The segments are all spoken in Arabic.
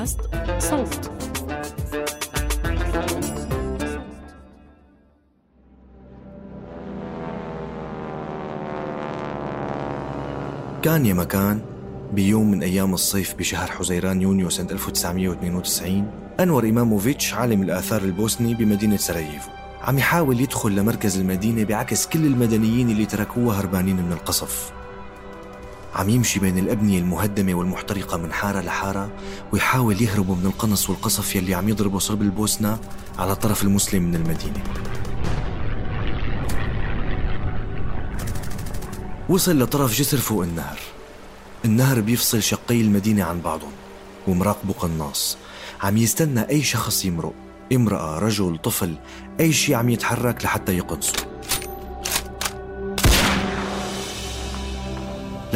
بودكاست صوت. كان يا مكان بيوم من أيام الصيف بشهر حزيران يونيو سنة 1992 أنور إماموفيتش عالم الآثار البوسني بمدينة سراييفو. عم يحاول يدخل لمركز المدينة بعكس كل المدنيين اللي تركوها هربانين من القصف. عم يمشي بين الأبنية المهدمة والمحترقة من حارة لحارة ويحاول يهربوا من القنص والقصف يلي عم يضربوا صرب البوسنة على الطرف المسلم من المدينة. وصل لطرف جسر فوق النهر. النهر بيفصل شقي المدينة عن بعضهم ومراقبه قناص عم يستنى أي شخص يمرق امرأة رجل طفل أي شيء عم يتحرك لحتى يقنصه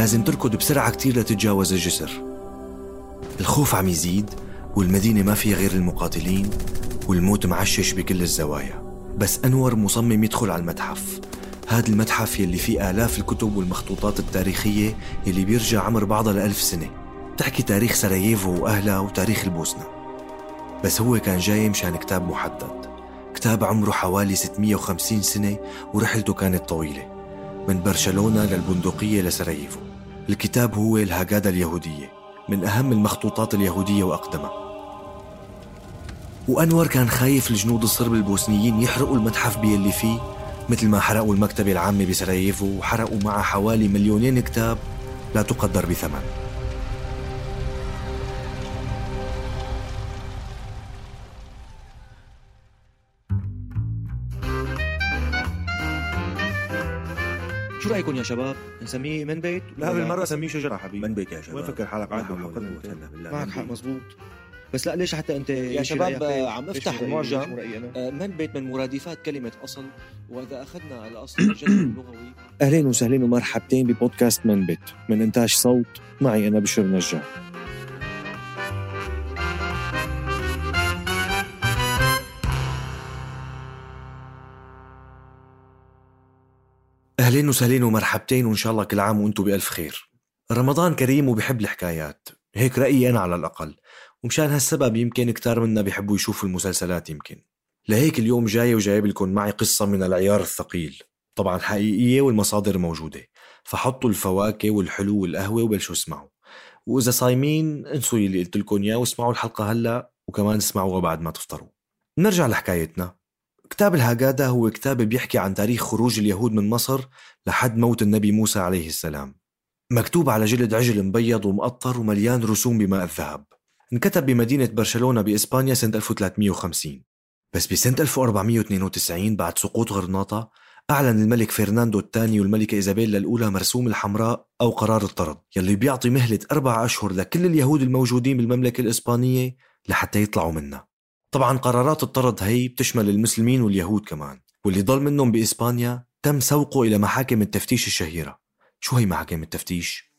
لازم تركض بسرعة كتير لتتجاوز الجسر. الخوف عم يزيد والمدينة ما فيها غير المقاتلين والموت معشش بكل الزوايا. بس أنور مصمم يدخل على المتحف. هذا المتحف يلي فيه آلاف الكتب والمخطوطات التاريخية يلي بيرجع عمر بعضها لألف سنة. بتحكي تاريخ سراييفو وأهلها وتاريخ البوسنة. بس هو كان جاي مشان كتاب محدد. كتاب عمره حوالي 650 سنة ورحلته كانت طويلة. من برشلونة للبندقية لسراييفو. الكتاب هو الهاجادا اليهودية من أهم المخطوطات اليهودية وأقدمها. وأنور كان خايف الجنود الصرب البوسنيين يحرقوا المتحف بيلي فيه مثل ما حرقوا المكتبة العامة بسراييفو وحرقوا معها حوالي مليونين كتاب لا تقدر بثمن. شو رأيكم يا شباب؟ نسميه من بيت؟ لا بالمرة سميه شجرة حبيبي من بيت يا شباب وين فكر حالك عاد معك حق مزبوط بس لا ليش حتى أنت يا شباب؟ عم افتح؟ المعجم؟ آه، من بيت من مرادفات كلمة أصل وإذا أخذنا الأصل الجذر اللغوي اهلين وسهلين ومرحبتين ببودكاست من بيت من إنتاج صوت معي أنا بشر نجار أهلين وسهلين ومرحبتين وإن شاء الله كل عام وأنتم بألف خير. رمضان كريم وبحب الحكايات. هيك رأيي أنا على الأقل. ومشان هالسبب يمكن كتار منا بيحبوا يشوفوا المسلسلات يمكن. لهيك اليوم جاي وجايب لكم معي قصة من العيار الثقيل. طبعا حقيقية والمصادر موجودة. فحطوا الفواكه والحلو والقهوة وبلشوا اسمعوا. وإذا صايمين انسوا اللي قلت لكم إياه واسمعوا الحلقة هلأ وكمان اسمعوها بعد ما تفطروا. نرجع لحكايتنا. كتاب الهاجادا هو كتاب بيحكي عن تاريخ خروج اليهود من مصر لحد موت النبي موسى عليه السلام. مكتوب على جلد عجل مبيض ومقطر ومليان رسوم بماء الذهب. انكتب بمدينة برشلونة بإسبانيا سنة 1350 بس بسنة 1492 بعد سقوط غرناطة أعلن الملك فرناندو الثاني والملكة إيزابيلا الأولى مرسوم الحمراء أو قرار الطرد يلي بيعطي مهلة أربع أشهر لكل اليهود الموجودين بالمملكة الإسبانية لحتى يطلعوا منها طبعا قرارات الطرد هي بتشمل المسلمين واليهود كمان واللي ضل منهم بإسبانيا تم سوقه إلى محاكم التفتيش الشهيرة شو هي محاكم التفتيش؟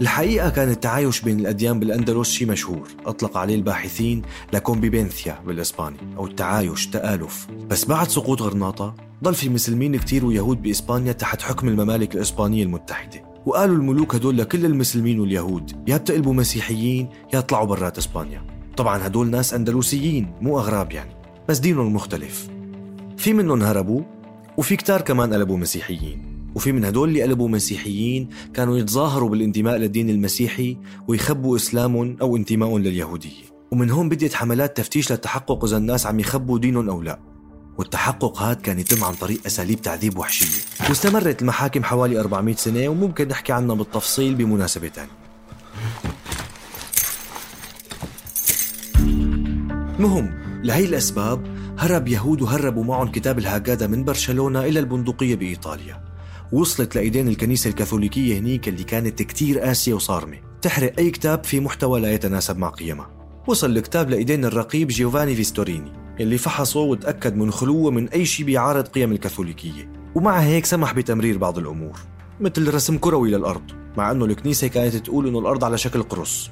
الحقيقة كان التعايش بين الأديان بالأندلس شيء مشهور أطلق عليه الباحثين لاكومبيبنثيا بالإسباني أو التعايش تآلف بس بعد سقوط غرناطة ضل في مسلمين كتير ويهود بإسبانيا تحت حكم الممالك الإسبانية المتحدة. وقالوا الملوك هدول لكل المسلمين واليهود يا بتقلبوا مسيحيين يا طلعوا برات إسبانيا. طبعا هدول ناس أندلسيين مو أغراب يعني بس دينهم مختلف. في منهم هربوا وفي كتار كمان قلبوا مسيحيين. وفي من هدول اللي قلبوا مسيحيين كانوا يتظاهروا بالانتماء للدين المسيحي ويخبوا إسلامهم أو انتمائهم لليهودية. ومن هون بديت حملات تفتيش للتحقق إذا الناس عم يخبوا دينهم أو لا. والتحقق هاد كان يتم عن طريق أساليب تعذيب وحشية. واستمرت المحاكم حوالي 400 سنة وممكن نحكي عنها بالتفصيل بمناسبة ثانية مهم لهي الأسباب هرب يهود وهربوا معهم كتاب الهاجادا من برشلونة إلى البندقية بإيطاليا. وصلت لإيدين الكنيسة الكاثوليكية هنيك اللي كانت كتير قاسية وصارمة. تحرق أي كتاب في محتوى لا يتناسب مع قيمها وصل الكتاب لإيدين الرقيب جيوفاني فيستوريني. اللي فحصه وتأكد من خلوه من أي شيء بيعارض قيم الكاثوليكية. ومع هيك سمح بتمرير بعض الأمور مثل رسم كروي للأرض مع أنه الكنيسة كانت تقول أنه الأرض على شكل قرص.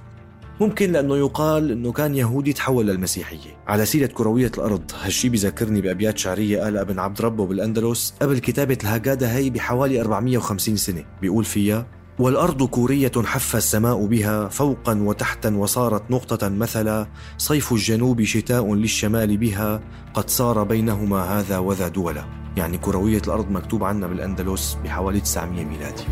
ممكن لأنه يقال أنه كان يهودي تحول للمسيحية. على سيرة كروية الأرض هالشي بذكرني بأبيات شعرية قالها أبن عبد ربه بالأندلس قبل كتابة الهاجادة هي بحوالي 450 سنة. بيقول فيها والأرض كورية حف السماء بها فوقا وتحتا وصارت نقطة مثلا صيف الجنوب شتاء للشمال بها قد صار بينهما هذا وذا دولا. يعني كروية الأرض مكتوب عنا بالأندلس بحوالي 900 ميلادي.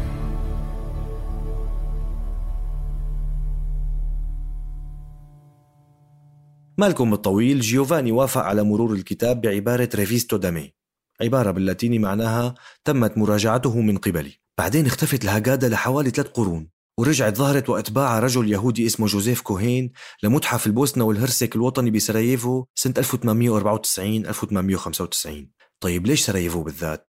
ما لكم بالطويل جيوفاني وافق على مرور الكتاب بعبارة revisto da mi. عبارة باللاتيني معناها تمت مراجعته من قبلي. بعدين اختفت الهاجادا لحوالي ثلاث قرون ورجعت ظهرت وباعها رجل يهودي اسمه جوزيف كوهين لمتحف البوسنة والهرسك الوطني بسراييفو سنة 1894 1895 طيب ليش سراييفو بالذات؟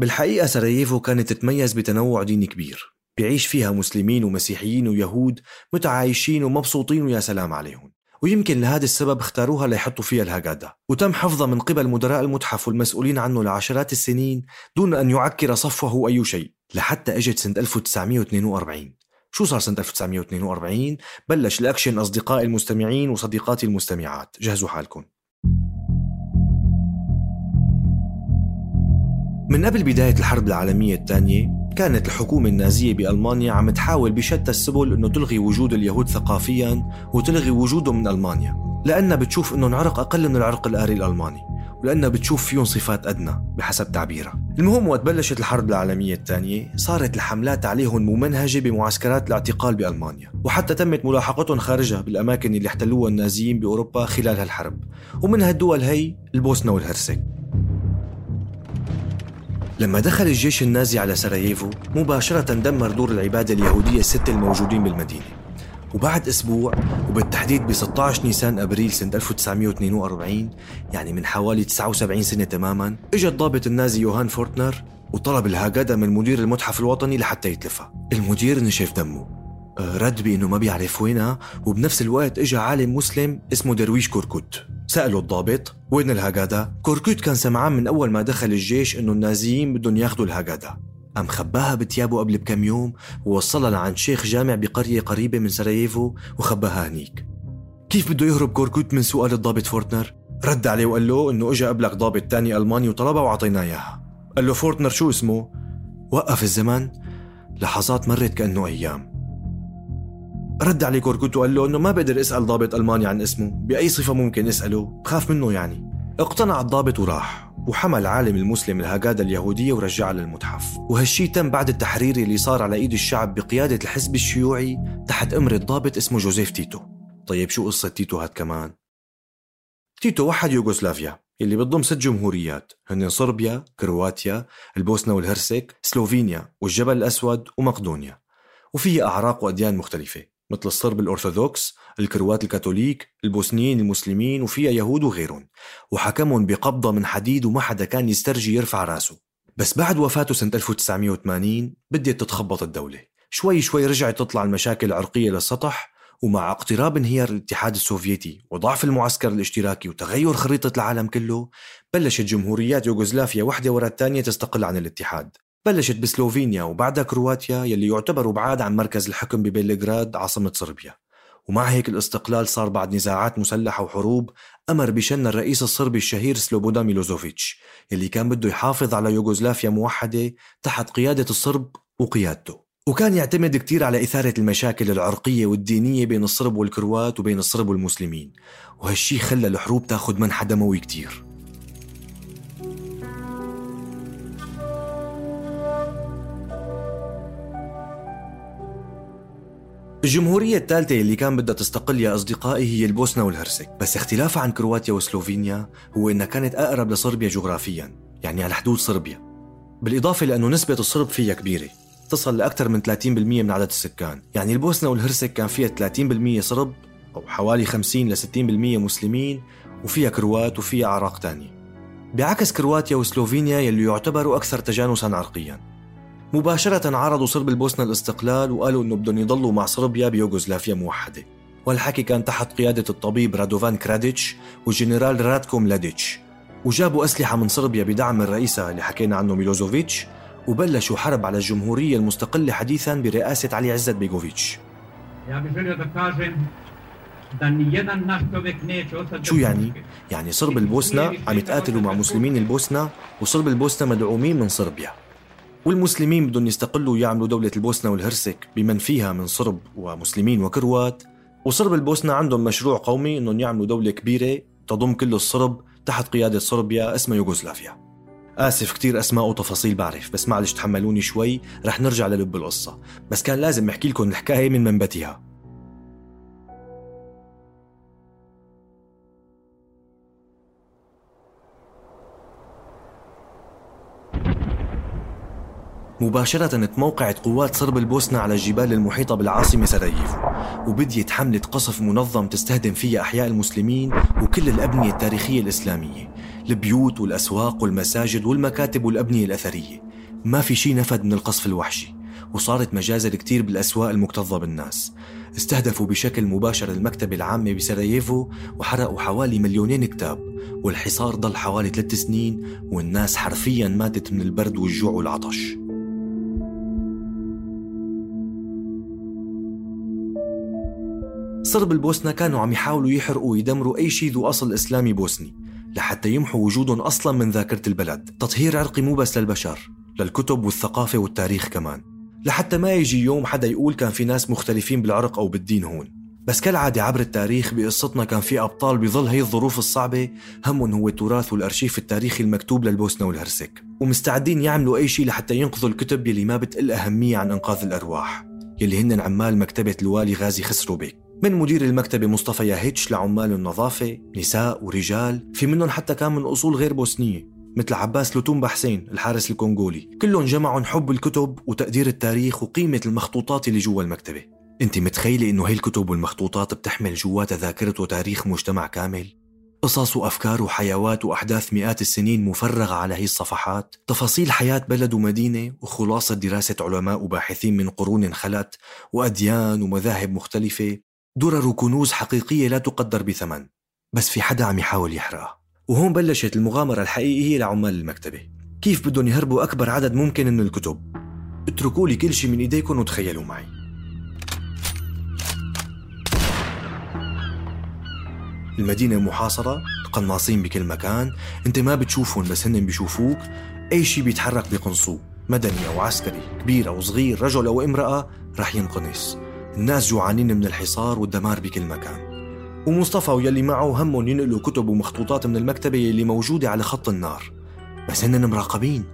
بالحقيقة سراييفو كانت تتميز بتنوع ديني كبير بيعيش فيها مسلمين ومسيحيين ويهود متعايشين ومبسوطين ويا سلام عليهم ويمكن لهذا السبب اختاروها ليحطوا فيها الهاجادا وتم حفظها من قبل مدراء المتحف والمسؤولين عنه لعشرات السنين دون أن يعكر صفوه أي شيء لحتى إجت سنة 1942 شو صار سنة 1942 بلش الأكشن أصدقائي المستمعين وصديقاتي المستمعات. جهزوا حالكم. من قبل بداية الحرب العالمية الثانية كانت الحكومة النازية بألمانيا عم تحاول بشتى السبل أنه تلغي وجود اليهود ثقافيا وتلغي وجودهم من ألمانيا لأنها بتشوف أنهم عرق أقل من العرق الآري الألماني ولأنها بتشوف فيهم صفات أدنى بحسب تعبيرها. المهم وقت بلشت الحرب العالمية الثانية صارت الحملات عليهم ممنهجة بمعسكرات الاعتقال بألمانيا وحتى تمت ملاحقتهم خارجها بالأماكن اللي احتلوها النازيين بأوروبا خلال هالحرب ومن هالدول هي البوسنة والهرسك. لما دخل الجيش النازي على سراييفو مباشرة دمر دور العبادة اليهودية الستة الموجودين بالمدينة. وبعد أسبوع وبالتحديد ب 16 نيسان أبريل سنة 1942 يعني من حوالي 79 سنة تماما اجى الضابط النازي يوهان فورتنر وطلب الهاجادة من مدير المتحف الوطني لحتى يتلفها. المدير نشف دمه. آه، رد بأنه ما بيعرف وينها وبنفس الوقت اجى عالم مسلم اسمه درويش كوركوت. سأله الضابط وين الهاجادا؟ كوركوت كان سمعان من أول ما دخل الجيش إنه النازيين بدهم ياخذوا الهاجادا قام خباها بتيابه قبل بكم يوم ووصلها لعند شيخ جامع بقرية قريبة من سراييفو وخباها هنيك كيف بده يهرب كوركوت من سؤال الضابط فورتنر؟ رد عليه وقال له إنه اجى قبلك ضابط تاني ألماني وطلبها واعطيناه إياها قال له فورتنر شو اسمه؟ وقف الزمن لحظات مرت كأنه أيام رد عليه كوركوت وقال له إنه ما بقدر أسأل ضابط ألماني عن اسمه بأي صفة ممكن اساله بخاف منه يعني. اقتنع الضابط وراح وحمل عالم المسلم الهاجادا اليهودية ورجعها للمتحف. وهالشي تم بعد التحرير اللي صار على إيد الشعب بقيادة الحزب الشيوعي تحت أمر الضابط اسمه جوزيف تيتو. طيب شو قصة تيتو هاد كمان؟ تيتو وحد يوغوسلافيا اللي بتضم ست جمهوريات هن صربيا، كرواتيا، البوسنة والهرسك، سلوفينيا والجبل الأسود ومقدونيا. وفيها أعراق وأديان مختلفة. مثل الصرب الأرثوذكس الكروات الكاثوليك البوسنيين المسلمين وفيها يهود وغيرهم. وحكمهم بقبضة من حديد وما حدا كان يسترجي يرفع راسه. بس بعد وفاته سنة 1980 بدت تتخبط الدولة. شوي شوي رجعت تطلع المشاكل العرقية للسطح ومع اقتراب انهيار الاتحاد السوفيتي وضعف المعسكر الاشتراكي وتغير خريطة العالم كله بلشت جمهوريات يوغوسلافيا واحدة ورا الثانية تستقل عن الاتحاد. بلشت بسلوفينيا وبعدها كرواتيا يلي يعتبروا بعاد عن مركز الحكم ببيلغراد عاصمة صربيا. ومع هيك الاستقلال صار بعد نزاعات مسلحة وحروب أمر بشنها الرئيس الصربي الشهير سلوبودان ميلوزوفيتش يلي كان بده يحافظ على يوغوسلافيا موحدة تحت قيادة الصرب وقيادته. وكان يعتمد كتير على إثارة المشاكل العرقية والدينية بين الصرب والكروات وبين الصرب والمسلمين. وهالشي خلى الحروب تاخد منحى دموي كتير. الجمهورية الثالثة اللي كان بدها تستقل يا أصدقائي هي البوسنة والهرسك. بس اختلافها عن كرواتيا وسلوفينيا هو إنها كانت أقرب لصربيا جغرافيا يعني على حدود صربيا. بالإضافة لأنه نسبة الصرب فيها كبيرة تصل لأكثر من 30% من عدد السكان. يعني البوسنة والهرسك كان فيها 30% صرب أو حوالي 50 ل 60% مسلمين وفيها كروات وفيها أعراق تانية. بعكس كرواتيا وسلوفينيا يلي يعتبروا أكثر تجانسا عرقيا. مباشرة عرضوا صرب البوسنة الاستقلال وقالوا إنه بدهم يضلوا مع صربيا بيوغوسلافيا موحدة. والحكي كان تحت قيادة الطبيب رادوفان كراديتش والجنرال راتكو ملاديتش وجابوا أسلحة من صربيا بدعم رئيسها اللي حكينا عنه ميلوزوفيتش وبلشوا حرب على الجمهورية المستقلة حديثا برئاسة علي عزت بيغوفيتش. شو يعني؟ يعني صرب البوسنة عم يتقاتلوا مع مسلمين البوسنة وصرب البوسنة مدعومين من صربيا. والمسلمين بدهم يستقلوا ويعملوا دولة البوسنة والهرسك بمن فيها من صرب ومسلمين وكروات. وصرب البوسنة عندهم مشروع قومي إنهم يعملوا دولة كبيرة تضم كل الصرب تحت قيادة صربيا اسمها يوغوسلافيا. آسف كتير أسماء وتفاصيل بعرف بس معلش تحملوني شوي رح نرجع للب القصة. بس كان لازم أحكي لكم الحكاية من منبتها. مباشرة تموقعت قوات صرب البوسنة على الجبال المحيطة بالعاصمة سراييفو وبديت حملة قصف منظم تستهدم فيها أحياء المسلمين وكل الأبنية التاريخية الإسلامية البيوت والأسواق والمساجد والمكاتب والأبنية الأثرية. ما في شي نفد من القصف الوحشي وصارت مجازر كتير بالأسواق المكتظة بالناس. استهدفوا بشكل مباشر المكتبة العامة بسراييفو وحرقوا حوالي مليونين كتاب والحصار ضل حوالي ثلاث سنين والناس حرفيا ماتت من البرد والجوع والعطش. صرب البوسنة كانوا عم يحاولوا يحرقوا ويدمروا أي شيء ذو أصل إسلامي بوسني لحتى يمحوا وجودهم أصلا من ذاكرة البلد. تطهير عرقي مو بس للبشر للكتب والثقافة والتاريخ كمان. لحتى ما يجي يوم حدا يقول كان في ناس مختلفين بالعرق أو بالدين هون. بس كالعادة عبر التاريخ بقصتنا كان في أبطال بظل هي الظروف الصعبة همهم هو التراث والأرشيف التاريخي المكتوب للبوسنة والهرسك. ومستعدين يعملوا أي شيء لحتى ينقذوا الكتب يلي ما بتقل أهمية عن إنقاذ الأرواح يلي هن عمال مكتبة الوالي غازي خسرو بيك من مدير المكتبة مصطفى ياهيتش لعمال النظافة نساء ورجال في منهم حتى كان من أصول غير بوسنية مثل عباس لوتومبا حسين الحارس الكونغولي. كلهم جمعوا حب الكتب وتقدير التاريخ وقيمة المخطوطات اللي جوا المكتبة. أنت متخيلة إنه هي الكتب والمخطوطات بتحمل جواتها ذاكرة وتاريخ مجتمع كامل؟ قصص وأفكار وحيوات وأحداث مئات السنين مفرغة على هي الصفحات. تفاصيل حياة بلد ومدينة وخلاصة دراسة علماء وباحثين من قرون خلت وأديان ومذاهب مختلفة. درر وكنوز حقيقية لا تقدر بثمن بس في حدا عم يحاول يحرقها. وهون بلشت المغامرة الحقيقية لعمال المكتبة. كيف بدهم يهربوا أكبر عدد ممكن من الكتب؟ اتركوا لي كل شيء من إيديكم وتخيلوا معي. المدينة محاصرة القناصين بكل مكان انت ما بتشوفهم بس هن بيشوفوك. أي شيء بيتحرك بقنصوه مدني أو عسكري كبير أو صغير رجل أو امرأة رح ينقنص. الناس جوعانين من الحصار والدمار بكل مكان. ومصطفى ويلي معه همهم ينقلوا كتب ومخطوطات من المكتبة يلي موجودة على خط النار. بس هن مراقبين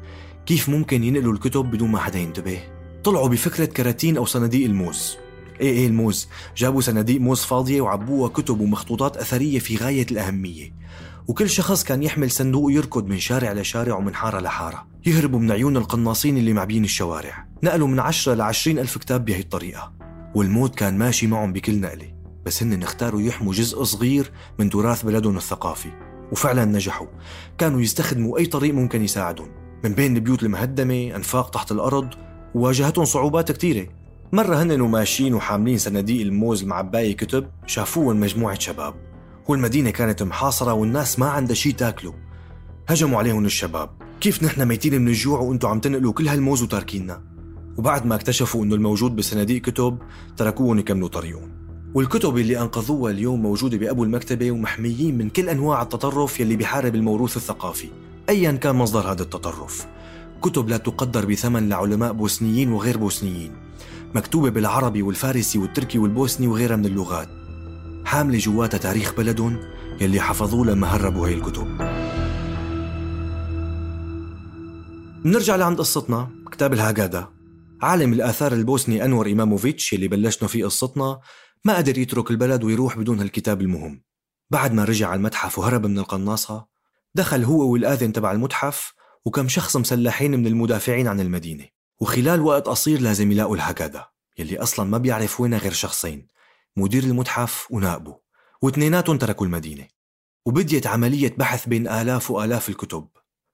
كيف ممكن ينقلوا الكتب بدون ما حدا ينتبه. طلعوا بفكرة كراتين أو صناديق الموز. إيه إيه الموز. جابوا صناديق موز فاضية وعبوها كتب ومخطوطات أثرية في غاية الأهمية. وكل شخص كان يحمل صندوق يركض من شارع لشارع ومن حارة لحارة. يهربوا من عيون القناصين اللي معبين الشوارع. نقلوا من عشرة لعشرين ألف كتاب بهي الطريقة. والموت كان ماشي معهم بكل نقلة بس هن اختاروا يحموا جزء صغير من تراث بلدهم الثقافي وفعلا نجحوا. كانوا يستخدموا أي طريق ممكن يساعدهم من بين البيوت المهدمة أنفاق تحت الأرض وواجهتهم صعوبات كثيرة مرة هن وماشيين وحاملين صناديق الموز المعباية كتب شافوهم مجموعة شباب. والمدينة كانت محاصرة والناس ما عندها شي تاكله هجموا عليهم الشباب. كيف نحن ميتين من الجوع وأنتم عم تنقلوا كل هالموز وتاركيننا؟ وبعد ما اكتشفوا إنه الموجود بصناديق كتب تركوهم يكملوا طريقهم والكتب اللي أنقذوها اليوم موجودة بأبو المكتبة ومحميين من كل أنواع التطرف يلي بيحارب الموروث الثقافي. ايا كان مصدر هذا التطرف. كتب لا تقدر بثمن لعلماء بوسنيين وغير بوسنيين. مكتوبة بالعربي والفارسي والتركي والبوسني وغيرها من اللغات. حاملة جواتها تاريخ بلدهم يلي حفظوه لما هربوا هاي الكتب. نرجع لعند قصتنا كتاب الهاجادا عالم الآثار البوسني أنور إماموفيتش يلي بلشنا فيه قصتنا ما قدر يترك البلد ويروح بدون هالكتاب المهم. بعد ما رجع على المتحف وهرب من القناصة دخل هو والآذن تبع المتحف وكم شخص مسلحين من المدافعين عن المدينة. وخلال وقت قصير لازم يلاقوا الهكذا يلي أصلا ما بيعرف وينها غير شخصين مدير المتحف ونائبه واثنيناتهم تركوا المدينة. وبديت عملية بحث بين آلاف وآلاف الكتب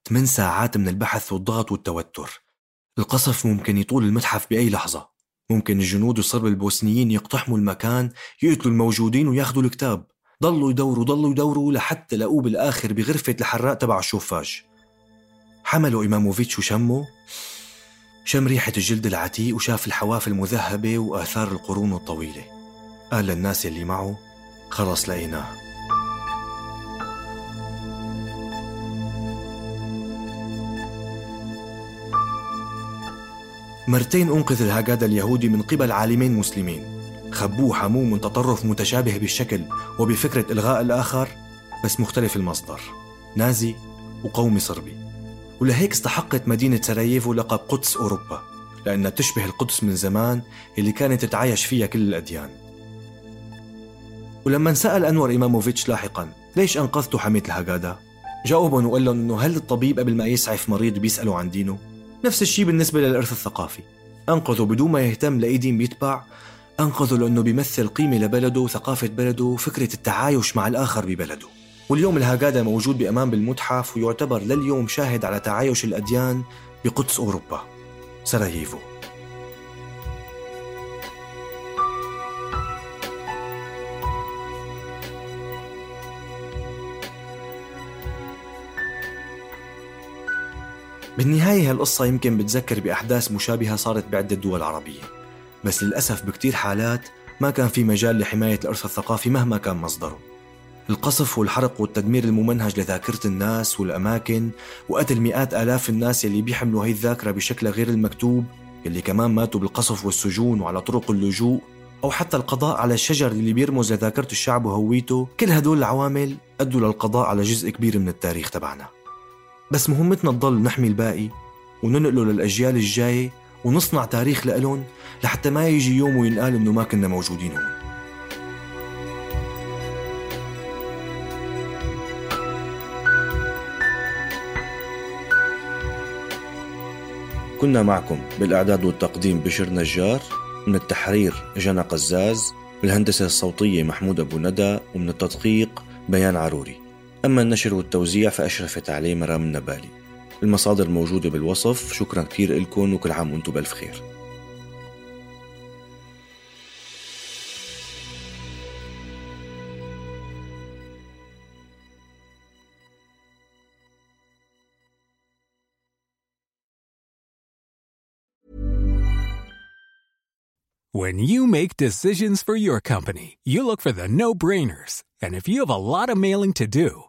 ثمان ساعات من البحث والضغط والتوتر. القصف ممكن يطول المتحف بأي لحظة. ممكن الجنود الصرب البوسنيين يقتحموا المكان يقتلوا الموجودين وياخذوا الكتاب. ضلوا يدوروا ضلوا يدوروا لحتى لقوه بالآخر بغرفة الحراق تبع الشوفاج. حملوا إماموفيتش وشمه. شم ريحة الجلد العتيق وشاف الحواف المذهبة وآثار القرون الطويلة. قال للناس اللي معه خلص لقيناه. مرتين أنقذ الهاجادا اليهودي من قبل عالمين مسلمين خبوه حموه من تطرف متشابه بالشكل وبفكرة إلغاء الآخر بس مختلف المصدر نازي وقومي صربي ولهيك استحقت مدينة سراييفو لقب قدس أوروبا لأنها تشبه القدس من زمان اللي كانت تتعايش فيها كل الأديان ولما سأل أنور إماموفيتش لاحقا ليش أنقذتوا حمية الهاجادا؟ جاوبهم وقال لهم أنه هل الطبيب قبل ما يسعف مريض بيسأله عن دينه؟ نفس الشيء بالنسبة للإرث الثقافي. أنقذه بدون ما يهتم لأي دين بيتبع أنقذه لأنه بيمثل قيمة لبلده وثقافة بلده وفكرة التعايش مع الآخر ببلده. واليوم الهاجادا موجود بأمان بالمتحف ويعتبر لليوم شاهد على تعايش الأديان بقدس أوروبا. سراييفو. بالنهاية هالقصة يمكن بتذكر بأحداث مشابهة صارت بعدة دول عربية بس للأسف بكتير حالات ما كان في مجال لحماية الإرث الثقافي مهما كان مصدره. القصف والحرق والتدمير الممنهج لذاكرة الناس والأماكن وقتل مئات آلاف الناس يلي بيحملوا هي الذاكرة بشكل غير المكتوب يلي كمان ماتوا بالقصف والسجون وعلى طرق اللجوء أو حتى القضاء على الشجر اللي بيرمز لذاكرة الشعب وهويته كل هدول العوامل أدوا للقضاء على جزء كبير من التاريخ تبعنا. بس مهمتنا تضل نحمي الباقي وننقله للأجيال الجاية ونصنع تاريخ لإلهم لحتى ما يجي يوم وينقال إنه ما كنا موجودين هون. كنا معكم بالإعداد والتقديم بشر نجار من التحرير جنى قزاز بالهندسة الصوتية محمود أبو ندى ومن التدقيق بيان عروري. أما النشر والتوزيع فأشرفت عليه مرام النبالي المصادر موجودة بالوصف شكرا كثير لكم وكل عام وأنتم بألف خير When you make decisions for your company, you look for the no brainers. And if you have a lot of mailing to do,